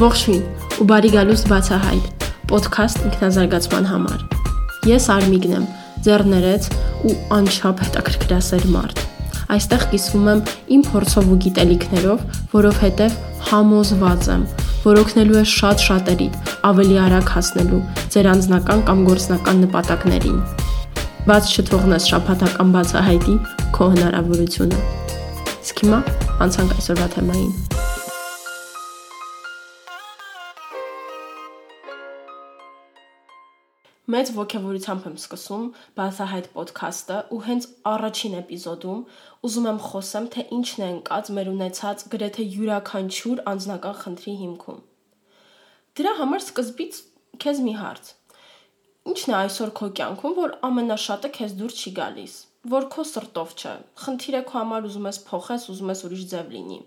Ողջույն ու բարի գալուստ բացահայտ ոդքասթ ինքնազարգացման համար։ Ես Արմիգն եմ, ձեռներեց ու անչափ հետաքրքրասեր մարդ։ Այստեղ կիսվում եմ իմ փորձով ու գիտելիքներով, որովհետև համոզված եմ, որ օգնելու է շատ շատերի ավելի արագ հասնելու ձեր անձնական կամ գործնական նպատակներին։ Բաց չթողնես շփաթական բացահայտի քո հնարավորությունը։ Իսկ հիմա անցանք այսօրվա թեմային։ Մեծ ողջավորությամբ եմ սկսում Բացահայտ ոդքասթը ու հենց առաջին էպիզոդում ուզում եմ խոսեմ, թե ինչն է ընկած մեր ունեցած գրեթե յուրաքանչյուր անձնական խնդրի հիմքում։ Դրա համար սկզբից քեզ մի հարց. Ինչն է այսօր քո կյանքում, որ ամենաշատը քեզ դուր չի գալիս, որ քո սրտով չէ։ Խնդիրը քո համար ուզում ես փոխես, ուզում ես ուրիշ ձև լինի։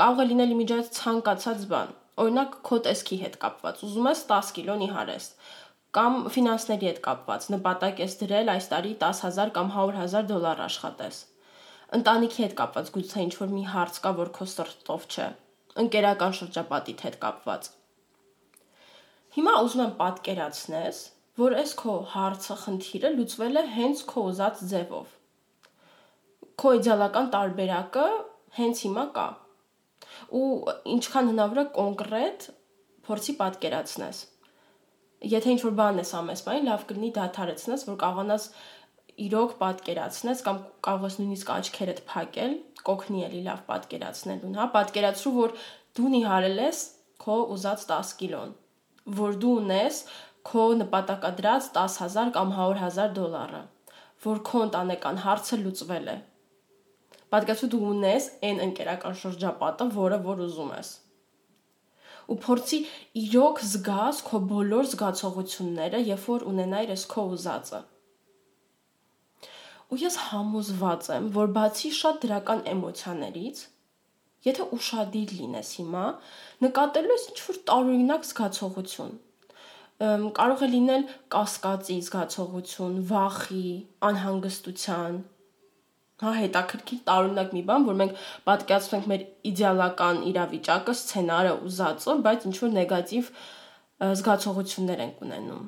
Կարող է լինել իմիջիայից ցանկացած բան։ Օրինակ քո տեսքի հետ կապված։ Ուզում ես 10 կիլո նիհարես կամ ֆինանսների հետ կապված նպատակ ես դրել այս տարի 10000 կամ 100000 դոլար աշխատես։ Ընտանիքի հետ կապված գուցե ինչ որ մի հարց կա, որ քո սրտով չէ։ Ընկերական շրջապատիդ հետ կապված։ Հիմա ուզում եմ պատկերացնես, որ այս քո հարցը, խնդիրը լուծվել է հենց քո ուզած ձևով։ Քո իդեալական տարբերակը հենց հիմա կա։ Ու ինչքան հնարավոր է կոնկրետ փորձի պատկերացնես եթե ինչ որ բան ես ամես բանի, լավ կլինի դադարեցնես, որ կարողանաս իրոք պատկերացնես կամ կարող ես նույնիսկ աչքերդ փակել, կօգնի էլի լավ պատկերացնելուն, հա, պատկերացրու, որ դու նիհարել ես քո ուզած 10 կիլոն, որ դու ունես քո նպատակադրած 10000 կամ 100000 դոլարը, որ քո ընտանեկան հարցը լուծվել է։ Պատկերացրու դու ունես այն ընկերական շրջապատը, որը որ ուզում ես ու փորձի իրոք զգաս քո բոլոր զգացողությունները, երբ որ ունենայր ես քո ուզածը։ Ու ես համոզված եմ, որ բացի շատ դրական էմոցիաներից, եթե ուրախadir լինես հիմա, նկատելու ես ինչ-որ տարօրինակ զգացողություն կարող է լինել կասկածի զգացողություն, վախի, անհանգստության, հա հետաքրքիր տարօրինակ մի բան, որ մենք պատկերացնենք մեր իդեալական իրավիճակը, սցենարը, ուզածը, բայց ինչ որ նեգատիվ զգացողություններ ենք ունենում։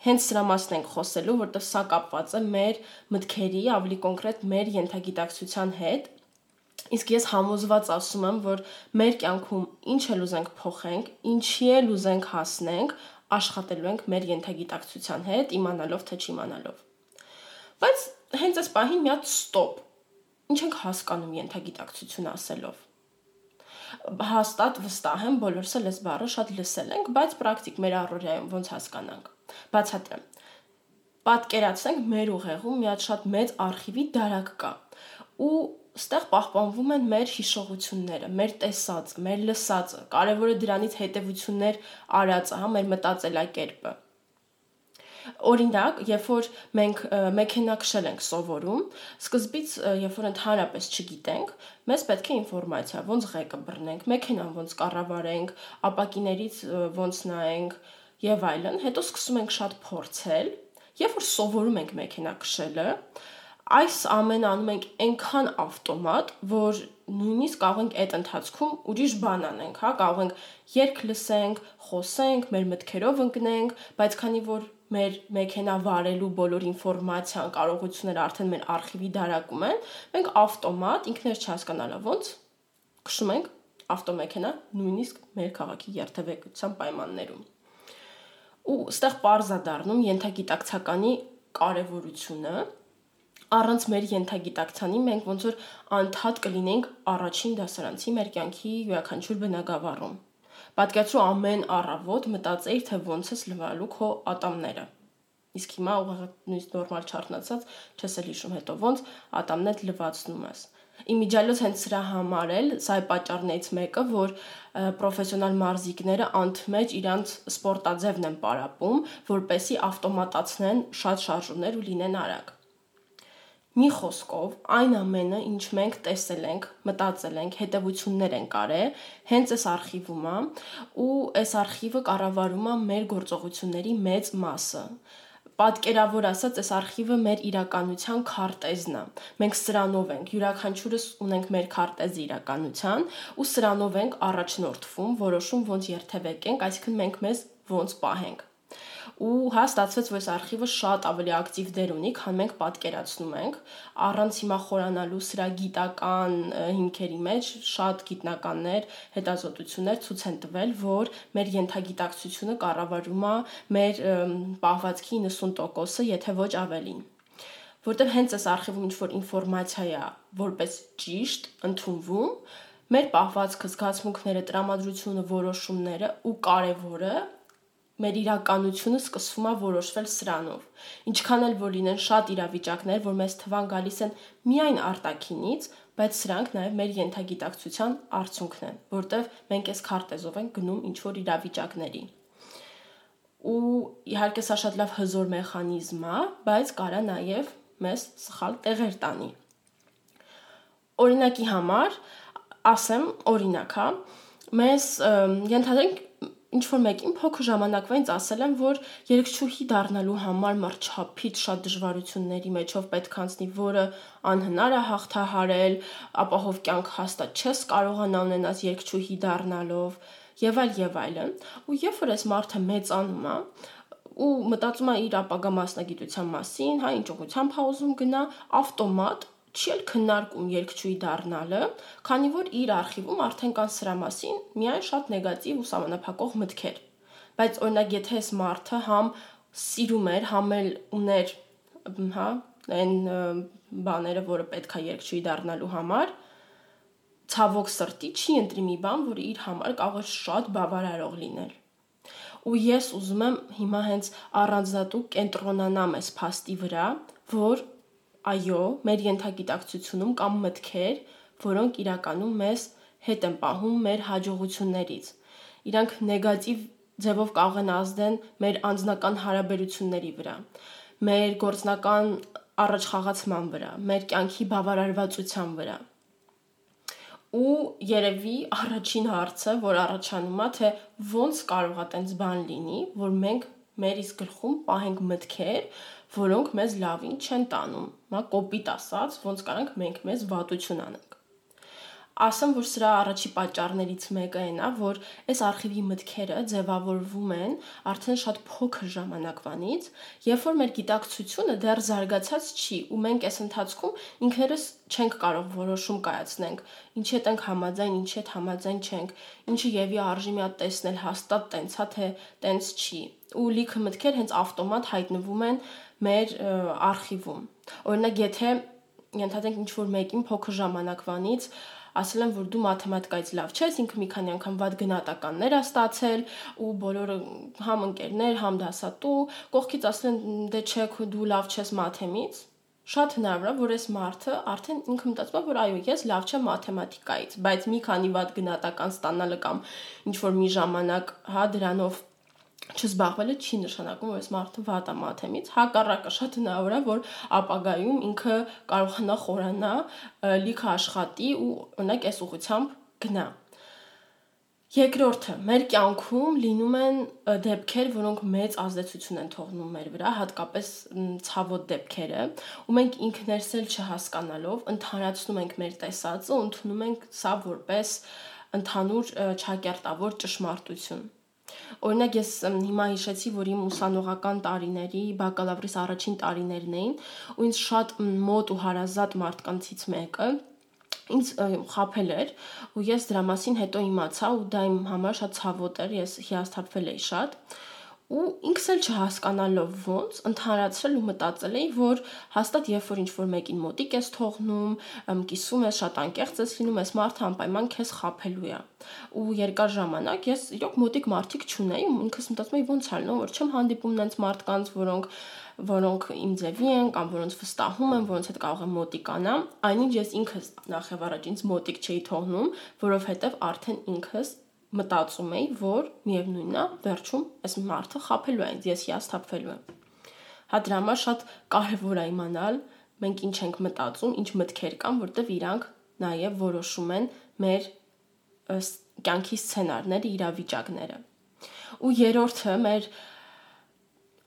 Հենց սրա մասն ենք խոսելու, որտեղ սա կապված է մեր մտքերի, ավելի կոնկրետ մեր յենթագիտակցության հետ, Իսկ ես համոզված ասում եմ, որ մեր կյանքում ինչ էլ ուզենք փոխենք, ինչի էլ ուզենք հասնենք, աշխատելու ենք մեր յենթագիտակցության հետ, իմանալով թե չիմանալով։ Բայց հենց այս պահին մի հատ ստոպ։ Ինչ ենք հասկանում ենթագիտակցություն ասելով։ Հաստատ վստահ եմ բոլորս էլ այս բառը շատ լսել ենք, բայց պրակտիկ մեր առօրյայում ոնց հասկանանք։ Բացատրեմ։ Պատկերացնենք մեր ուղեղում մի հատ շատ մեծ արխիվի դարակ կա։ Ու ստեղ պահպանվում են մեր հիշողությունները, մեր տեսածը, մեր լսածը։ Կարևորը դրանից հետևություններ արածը, հա, մեր մտածելակերպը։ Օրինակ, երբ որ մենք մեքենա քշել ենք սովորում, սկզբից երբ որ ընդհանրապես չգիտենք, մեզ պետք է ինֆորմացիա, ոնց ղեկը բռնենք, մեքենան ոնց կառավարենք, ապակիներից ոնց նայենք եւ այլն, հետո սկսում ենք շատ փորձել, երբ որ սովորում ենք մեքենա քշելը, այս ամենը անում ենք այնքան ավտոմատ, որ նույնիսկ կարող ենք այդ ընթացքում ուրիշ բան անենք, հա, կարող ենք երգ լսենք, խոսենք, մեր մտքերով ընկնենք, բայց քանի որ մեր մեքենա վարելու բոլոր ինֆորմացիան, կարողությունները արդեն մեր արխիվի դարակում են, մենք ավտոմատ ինքներս չհասկանալով ոնց քշում ենք ավտոմեքենա նույնիսկ մեր քաղաքի երթևեկության պայմաններում։ Ու ստեղ parza դառնում յենթագիտակցականի կարևորությունը, առանց մեր յենթագիտակցանի մենք ոնց որ անդադ կլինենք առաջին դասարանցի մեր կյանքի յուրաքանչյուր բնակավարում Պատկերացրու ամեն առավոտ մտածեիր, թե ոնց ես լվալու քո ատամները։ Իսկ հիմա ուղղակի նույնիսկ նորմալ չարտնացած չես էլ հիշում հետո ոնց ատամներդ լվացնում ես։ Իմիջիալոց հենց սրա համար էլ սա է պատճառներից մեկը, որ պրոֆեսիոնալ մարզիկները անթմեջ իրանց սպորտաձևն են պարապում, որպեսի ավտոմատացնեն շատ շարժումներ ու լինեն արագ։ Մի խոսքով, այն ամենը, ինչ մենք տեսել ենք, մտածել ենք, հետևություններ են կարել, հենց այս արխիվում է ու այս արխիվը կառավարում է մեր գործողությունների մեծ մասը։ պատկերավոր ասած, այս արխիվը մեր իրականության քարտեզն է։ Մենք սրանով ենք, յուրաքանչյուրս ունենք մեր քարտեզի իրականության, ու սրանով ենք առաջնորդվում, որոշում ոնց երթևեկենք, այսինքն մենք մեզ ոնց պահենք ու հա ստացվեց, որ այս արխիվը շատ ավելի ակտիվ դեր ունի, քան մենք պատկերացնում ենք։ Առանց հիմա խորանալու սրա գիտական հիմքերի մեջ շատ գիտնականներ, հետազոտություններ ցույց են տվել, որ մեր յենթագիտակցությունը կառավարում է մեր պահվածքի 90%-ը, եթե ոչ ավելին որտեղ հենց այս արխիվում ինչ որ ինֆորմացիա է որպես ճիշտ ընդունվում մեր պահվածքը զգացմունքները տրամադրությունը որոշումները ու կարևորը մեր իրականությունը սկսվում է որոշվել սրանով։ Ինչքան էլ որ լինեն շատ իրավիճակներ, որ մեզ թվան գալիս են միայն արտակինից, բայց սրանք նաև մեր յենթագիտակցության արդյունքն են, որտեվ մենք այս քարտեզով ենք գնում ինչ որ իրավիճակների։ Ու իհարկե սա շատ լավ հզոր մեխանիզմ է, բայց կարա նաև մեզ սխալ տեղեր տանի։ Օրինակի համար ասեմ, օրինակ, հա, մեզ ենթադրենք ինչ որ մեկին փոքր ժամանակվա ինձ ասել են, որ երգչուհի դառնալու համար մարչափից շատ դժվարությունների մեջով պետք անցնի, որը անհնար է հաղթահարել, ապահով կյանք հաստատ չես կարողանա ունենալ երգչուհի դառնալով եւ այլ եւ այլն։ Ու երբ որ այս մարդը մեծանում է, ու մտածում է իր ապագա մասնագիտության մասին, հա ինչ ուղղությամբ հա ուզում գնա, ավտոմատ չի էլ քննարկում երկչույի դառնալը, քանի որ իր արխիվում արդեն կան սրա մասին միայն շատ նեգատիվ ու սահմանափակող մտքեր։ Բայց օրինակ եթե այս մարդը համ սիրում էր, համ էլ ուներ, հա, այն բաները, որը պետքա երկչույի դառնալու համար, ցավոք սրտի չի ընտրի մի բան, որը իր համար կարող է շատ բավարարող լինել ու ես ուզում եմ հիմա հենց առանձնատու կենտրոնանամ այս փաստի վրա, որ այո, մեր յենթագիտակցությունում կան մտքեր, որոնք իրականում մեզ հետ են պահում մեր հաջողություններից։ Իրանք նեգատիվ ձևով կարող են ազդեն մեր անձնական հարաբերությունների վրա, մեր գործնական առաջխաղացման վրա, մեր կյանքի բավարարվածության վրա։ Ու երևի առաջին հարցը, որ առաջանում է, թե ոնց կարող է տենց բան լինի, որ մենք մեր իսկ գլխում պահենք մտքեր, որոնք մեզ լավին չեն տանում։ Մա կոպիտ ասած, ոնց կարանք մենք մեզ վատություն անենք ասեմ, որ սրա առաջի պատճառներից մեկը այն է, որ այս արխիվի մտքերը ձևավորվում են արդեն շատ փոքր ժամանակվանից, երբ որ մեր գիտակցությունը դեռ զարգացած չի ու մենք այս ընթացքում ինքներս չենք կարող որոշում կայացնենք, ինչի հետ ենք համաձայն, ինչի հետ համաձայն չենք, ինչը եւի արժի մի հատ տեսնել հաստատ տենցա թե տենց չի։ Ու լիքը մտքեր հենց ավտոմատ հայտնվում են մեր արխիվում։ Օրինակ, եթե ենթադրենք ինչ որ մեկին փոքր ժամանակվանից ասել են, որ դու մաթեմատիկայից լավ չես, ինքը մի քանի անգամ վատ գնահատականներ է ստացել ու բոլորը համ ընկերներ, համ դասատու, կողքից ասել են դե չէ, դու լավ չես մաթեմից, շատ հնարավոր է, որ այս մարդը արդեն ինքը մտածում է, որ այո, ես լավ չեմ մաթեմատիկայից, բայց մի քանի վատ գնահատական ստանալը կամ ինչ որ մի ժամանակ, հա, դրանով չզբաղվելը չի նշանակում, որ այս մարդը վատ է մաթեմից, հակառակը շատ հնարավոր է, որ ապագայում ինքը կարողանա խորանա, լիքը աշխատի ու օրինակ այս ուղությամբ գնա։ Երկրորդը, մեր կյանքում լինում են դեպքեր, որոնք մեծ ազդեցություն են թողնում մեր վրա, հատկապես ցավոտ դեպքերը, ու մենք ինքներս էլ չհասկանալով ընդհանրացնում ենք մեր տեսածը ու ընդունում ենք սա որպես ընդհանուր ճակերտավոր ճշմարտություն։ Օրինակ ես հիմա հիշեցի, որ իմ ուսանողական տարիների բակալավրիս առաջին տարիներն էին, ու ինձ շատ մոտ ու հարազատ մարդկանցից մեկը ինձ խափել էր ու ես դրա մասին հետո իմացա ու դա իմ համար շատ ցավոտ էր, ես հիասթափվել էի շատ ու ինքս էլ չհասկանալով ոնց ընդհանրացրել ու մտածել էի, որ հաստատ երբ որ ինչ-որ մեկին մոտիկ ես թողնում, կիսում ես, շատ անկեղծ ես լինում, այս մարդը անպայման քեզ խափելու է։ Ու երկար ժամանակ ես իրոք մոտիկ մարդիկ չունեի, ու ինքս մտածում էի ոնց ալնո, որ չեմ հանդիպում նենց մարդկանց, որոնք որոնք իմ ձևի են կամ որոնց վստահում եմ, որոնց հետ կարող եմ մոտիկանամ, այնինչ ես ինքս նախ եւ առաջ ինձ մոտիկ չէի թողնում, որովհետեւ արդեն ինքս մտածում էի, որ միևնույնն է, վերջում այս մարդը խափելու է ես հիասթափվելու եմ։ Հա դրա համար շատ կարևոր է իմանալ մենք ինչ ենք մտածում, ինչ մտքեր կան, որտեվ իրանք նաև որոշում են մեր կյանքի սցենարները, իրավիճակները։ Ու երրորդը մեր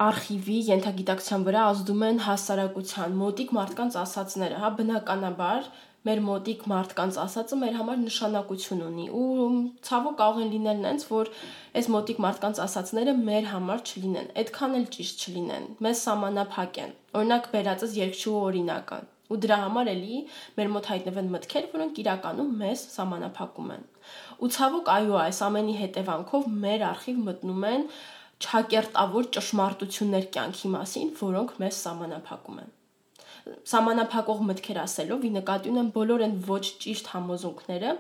արխիվի յենթագիտակցության վրա ազդում են հասարակության մոտիկ մարդկանց ասացները, հա, բնականաբար մեր մոտիկ մարդկանց ասածը մեր համար նշանակություն ունի ու ցավոք կարող են լինել նենց որ այս մոտիկ մարդկանց ասածները մեր համար չլինեն այդքան էլ ճիշտ չլինեն մեզ սահմանափակ են օրինակ վերածած երկչու օրինակը ու դրա համար էլի մեր մոտ հայտնվեն մտքեր, որոնք իրականում մեզ սահմանափակում են։ Ու ցավոք այո, այս ամենի հետևանքով մեր արխիվ մտնում են ճակերտավոր ճշմարտություններ կյանքի մասին, որոնք մեզ սահմանափակում են սահմանափակող մտքեր ասելով ի նկատի ունեմ բոլոր այն ոչ ճիշտ համոզունքները,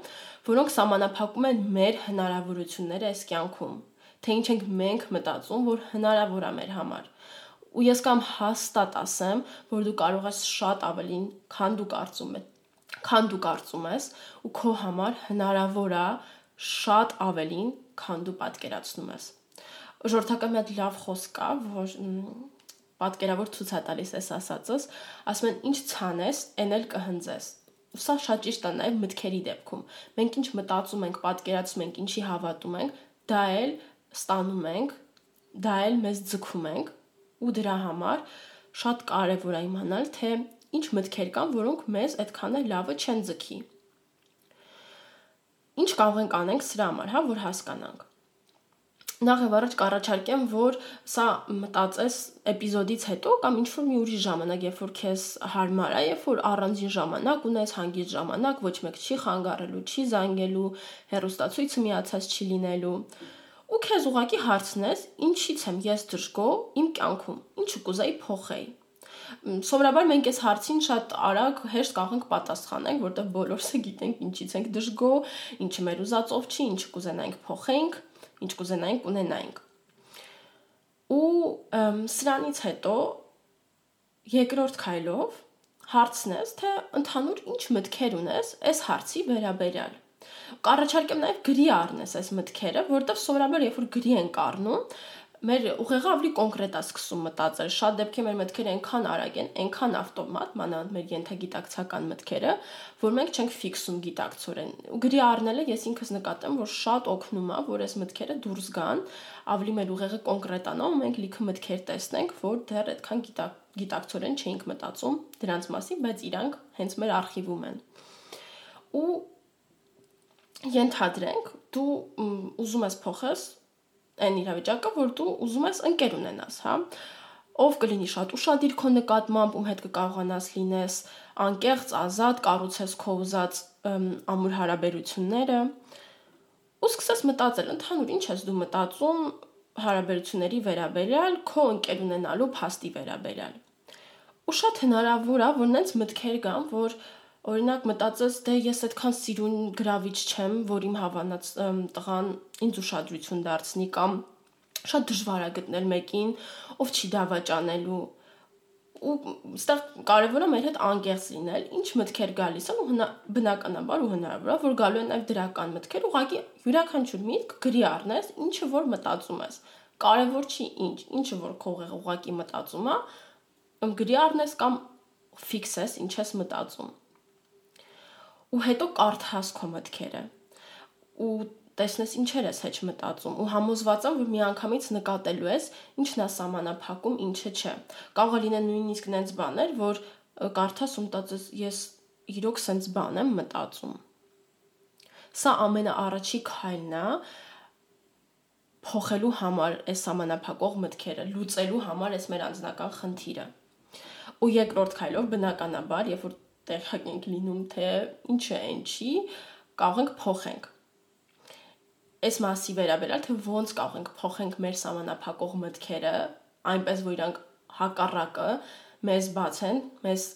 որոնք սահմանափակում են մեր հնարավորությունները այս կյանքում, թե ինչ ենք մենք մտածում, որ հնարավոր է մեր համար ու ես կամ հաստատ ասեմ, որ դու կարող ես շատ ավելին, քան դու կարծում ես, քան դու կարծում ես ու քո համար հնարավոր է շատ ավելին, քան դու պատկերացնում ես։ Ժողովրդական մի հատ լավ խոսք կա, որ պատկերավոր ցույց է տալիս այս ասածս, ասում են ինչ ցանես, այն էլ կհնձես սա շատ ճիշտ է նաև մտքերի դեպքում։ Մենք ինչ մտածում ենք, պատկերացնում ենք, ինչի հավատում ենք, դա էլ ստանում ենք, դա էլ մեզ ձգում ենք ու դրա համար շատ կարևոր է իմանալ, թե ինչ մտքեր կան, որոնք մեզ այդքան էլ լավը չեն ձգի։ Ինչ կարող ենք անենք սրա համար, հա, որ հասկանանք։ Նախ եւ առաջ կառաջարկեմ, որ սա մտածես էպիզոդից հետո կամ ինչ որ մի ուրիշ ժամանակ, երբ որ քեզ հարմար է, երբ որ առանձին ժամանակ ունես, հանգիստ ժամանակ, ոչ մեկ չի խանգարելու, չի զանգելու, հերոստացույցը միացած չի լինելու ու քեզ ուղակի հարցնես, ինչից եմ ես դժգո իմ կյանքում, ինչու կուզեի փոխեի։ Սովորաբար մենք այս հարցին շատ արագ հեշտ կարող ենք պատասխանենք, որտեղ բոլորս գիտենք ինչից ենք դժգո, ինչը մեր ուզածով չի, ինչը կուզենայինք փոխենք, ինչ կուզենայինք ունենայինք։ Ու սրանից հետո երկրորդ քայլով հարցնես, թե ընդհանուր ինչ մտքեր ունես այս հարցի վերաբերյալ Կառաջարկեմ նաև գրի առնես այս մտքերը, որովհետև սովորաբար երբ որ գրի ենք առնում, մեր ուղեղը ավելի կոնկրետ է սկսում մտածել։ Շատ դեպքեր մեր մտքերը այնքան արագ են, այնքան ավտոմատ, մանավանդ մեր յենթագիտակցական մտքերը, որ մենք չենք ֆիքսում գիտակցորեն։ Ու գրի առնելը ես ինքս նկատեմ, որ շատ օգնում է, որ այս մտքերը դուրս գան, ավելի մեր ուղեղը կոնկրետանա ու մենք լիքը մտքեր տեսնենք, որ դեռ այդքան գիտակ գիտակցորեն չէինք մտածում դրանց մասին, բայց իրանք հենց մեր արխիվում են։ Ու ենթադրենք դու ուզում ես փոխես այն իրավիճակը, որ դու ուզում ես ընկեր ունենաս, հա? Ով կլինի շատ ուրախadir քո նկատմամբ, ում հետ կկարողանաս լինես անկեղծ, ազատ, կառուցես քո ուզած ամուր հարաբերությունները։ Ու սկսես մտածել, ընդհանուր ինչ ես դու մտածում հարաբերությունների վերաբերյալ, քո ընկեր ունենալու փաստի վերաբերյալ։ Ու շատ հնարավոր է, որ նենց մտքեր գան, որ Օրինակ մտածես, դե ես այդքան սիրուն գրավիչ չեմ, որ իմ հավանած տղան ինձ ուշադրություն դարձնի կամ շատ դժվար է գտնել մեկին, ով չի դավաճանելու ու ստեղ կարևորը մեր հետ անկեղծ լինել, ինչ մտքեր գալիս են ու հնա, բնականաբար ու հնարավոր է որ գալու են նաև դրական մտքեր, ուղղակի յուրաքանչյուր միտք գրի առնես, ինչը որ մտածում ես։ Կարևոր չի ինչ, ինչը որ քո ուղղակի մտածում է, գրի առնես կամ ֆիքսես ինչ ես մտածում ու հետո կարդաս քո մտքերը ու տեսնես ինչեր ես հեչ մտածում ու համոզված եմ որ միանգամից նկատելու ես ինչն է սահմանափակում ինչը չէ կարող է լինել նույնիսկ նենց բաներ որ կարդաս ու մտածես ես իրոք սենց բան եմ մտածում սա ամենաառաջի քայլն է փոխելու համար այս սահմանափակող մտքերը լուծելու համար այս մեր անձնական խնդիրը ու երկրորդ քայլով բնականաբար երբ որ տեղյակ ենք լինում, թե ինչը են չի, կարող ենք փոխենք։ Այս մասի վերաբերյալ թե ոնց կարող ենք փոխենք մեր սահմանափակող մտքերը, այնպես որ իրանք հակառակը մեզ բացեն, մեզ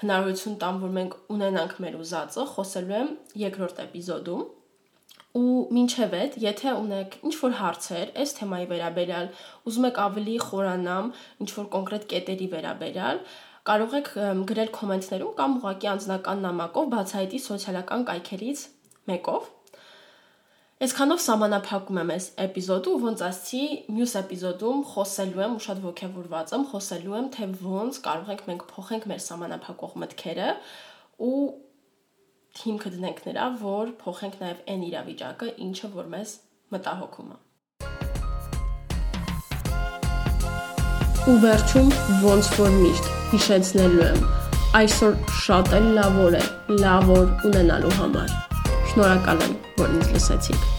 հնարավորություն տան, որ մենք ունենանք մեր ուզածը, խոսելու եմ երկրորդ էպիզոդում ու մինչև այդ, եթե ունեք ինչ որ հարցեր այս թեմայի վերաբերյալ, ուզում եք ավելի խորանամ ինչ որ կոնկրետ կետերի վերաբերյալ, կարող եք գրել կոմենտներում կամ ուղղակի անձնական նամակով բացահայտի սոցիալական կայքերից մեկով։ Այսքանով սահմանափակում եմ այս էպիզոդը ու ոնց ասացի, մյուս էպիզոդում խոսելու եմ ու շատ ողջավորված եմ, խոսելու եմ, թե ոնց կարող ենք մենք փոխենք մեր սահմանափակող մտքերը ու հիմքը դնենք նրա, որ փոխենք նաև այն իրավիճակը, ինչը որ մեզ մտահոգում է։ ու վերջում ոնց որ միշտ հիշեցնելու եմ այսօր շատ էլ լավ օր է լավ օր ունենալու համար շնորհակալ եմ որ ինձ լսեցիք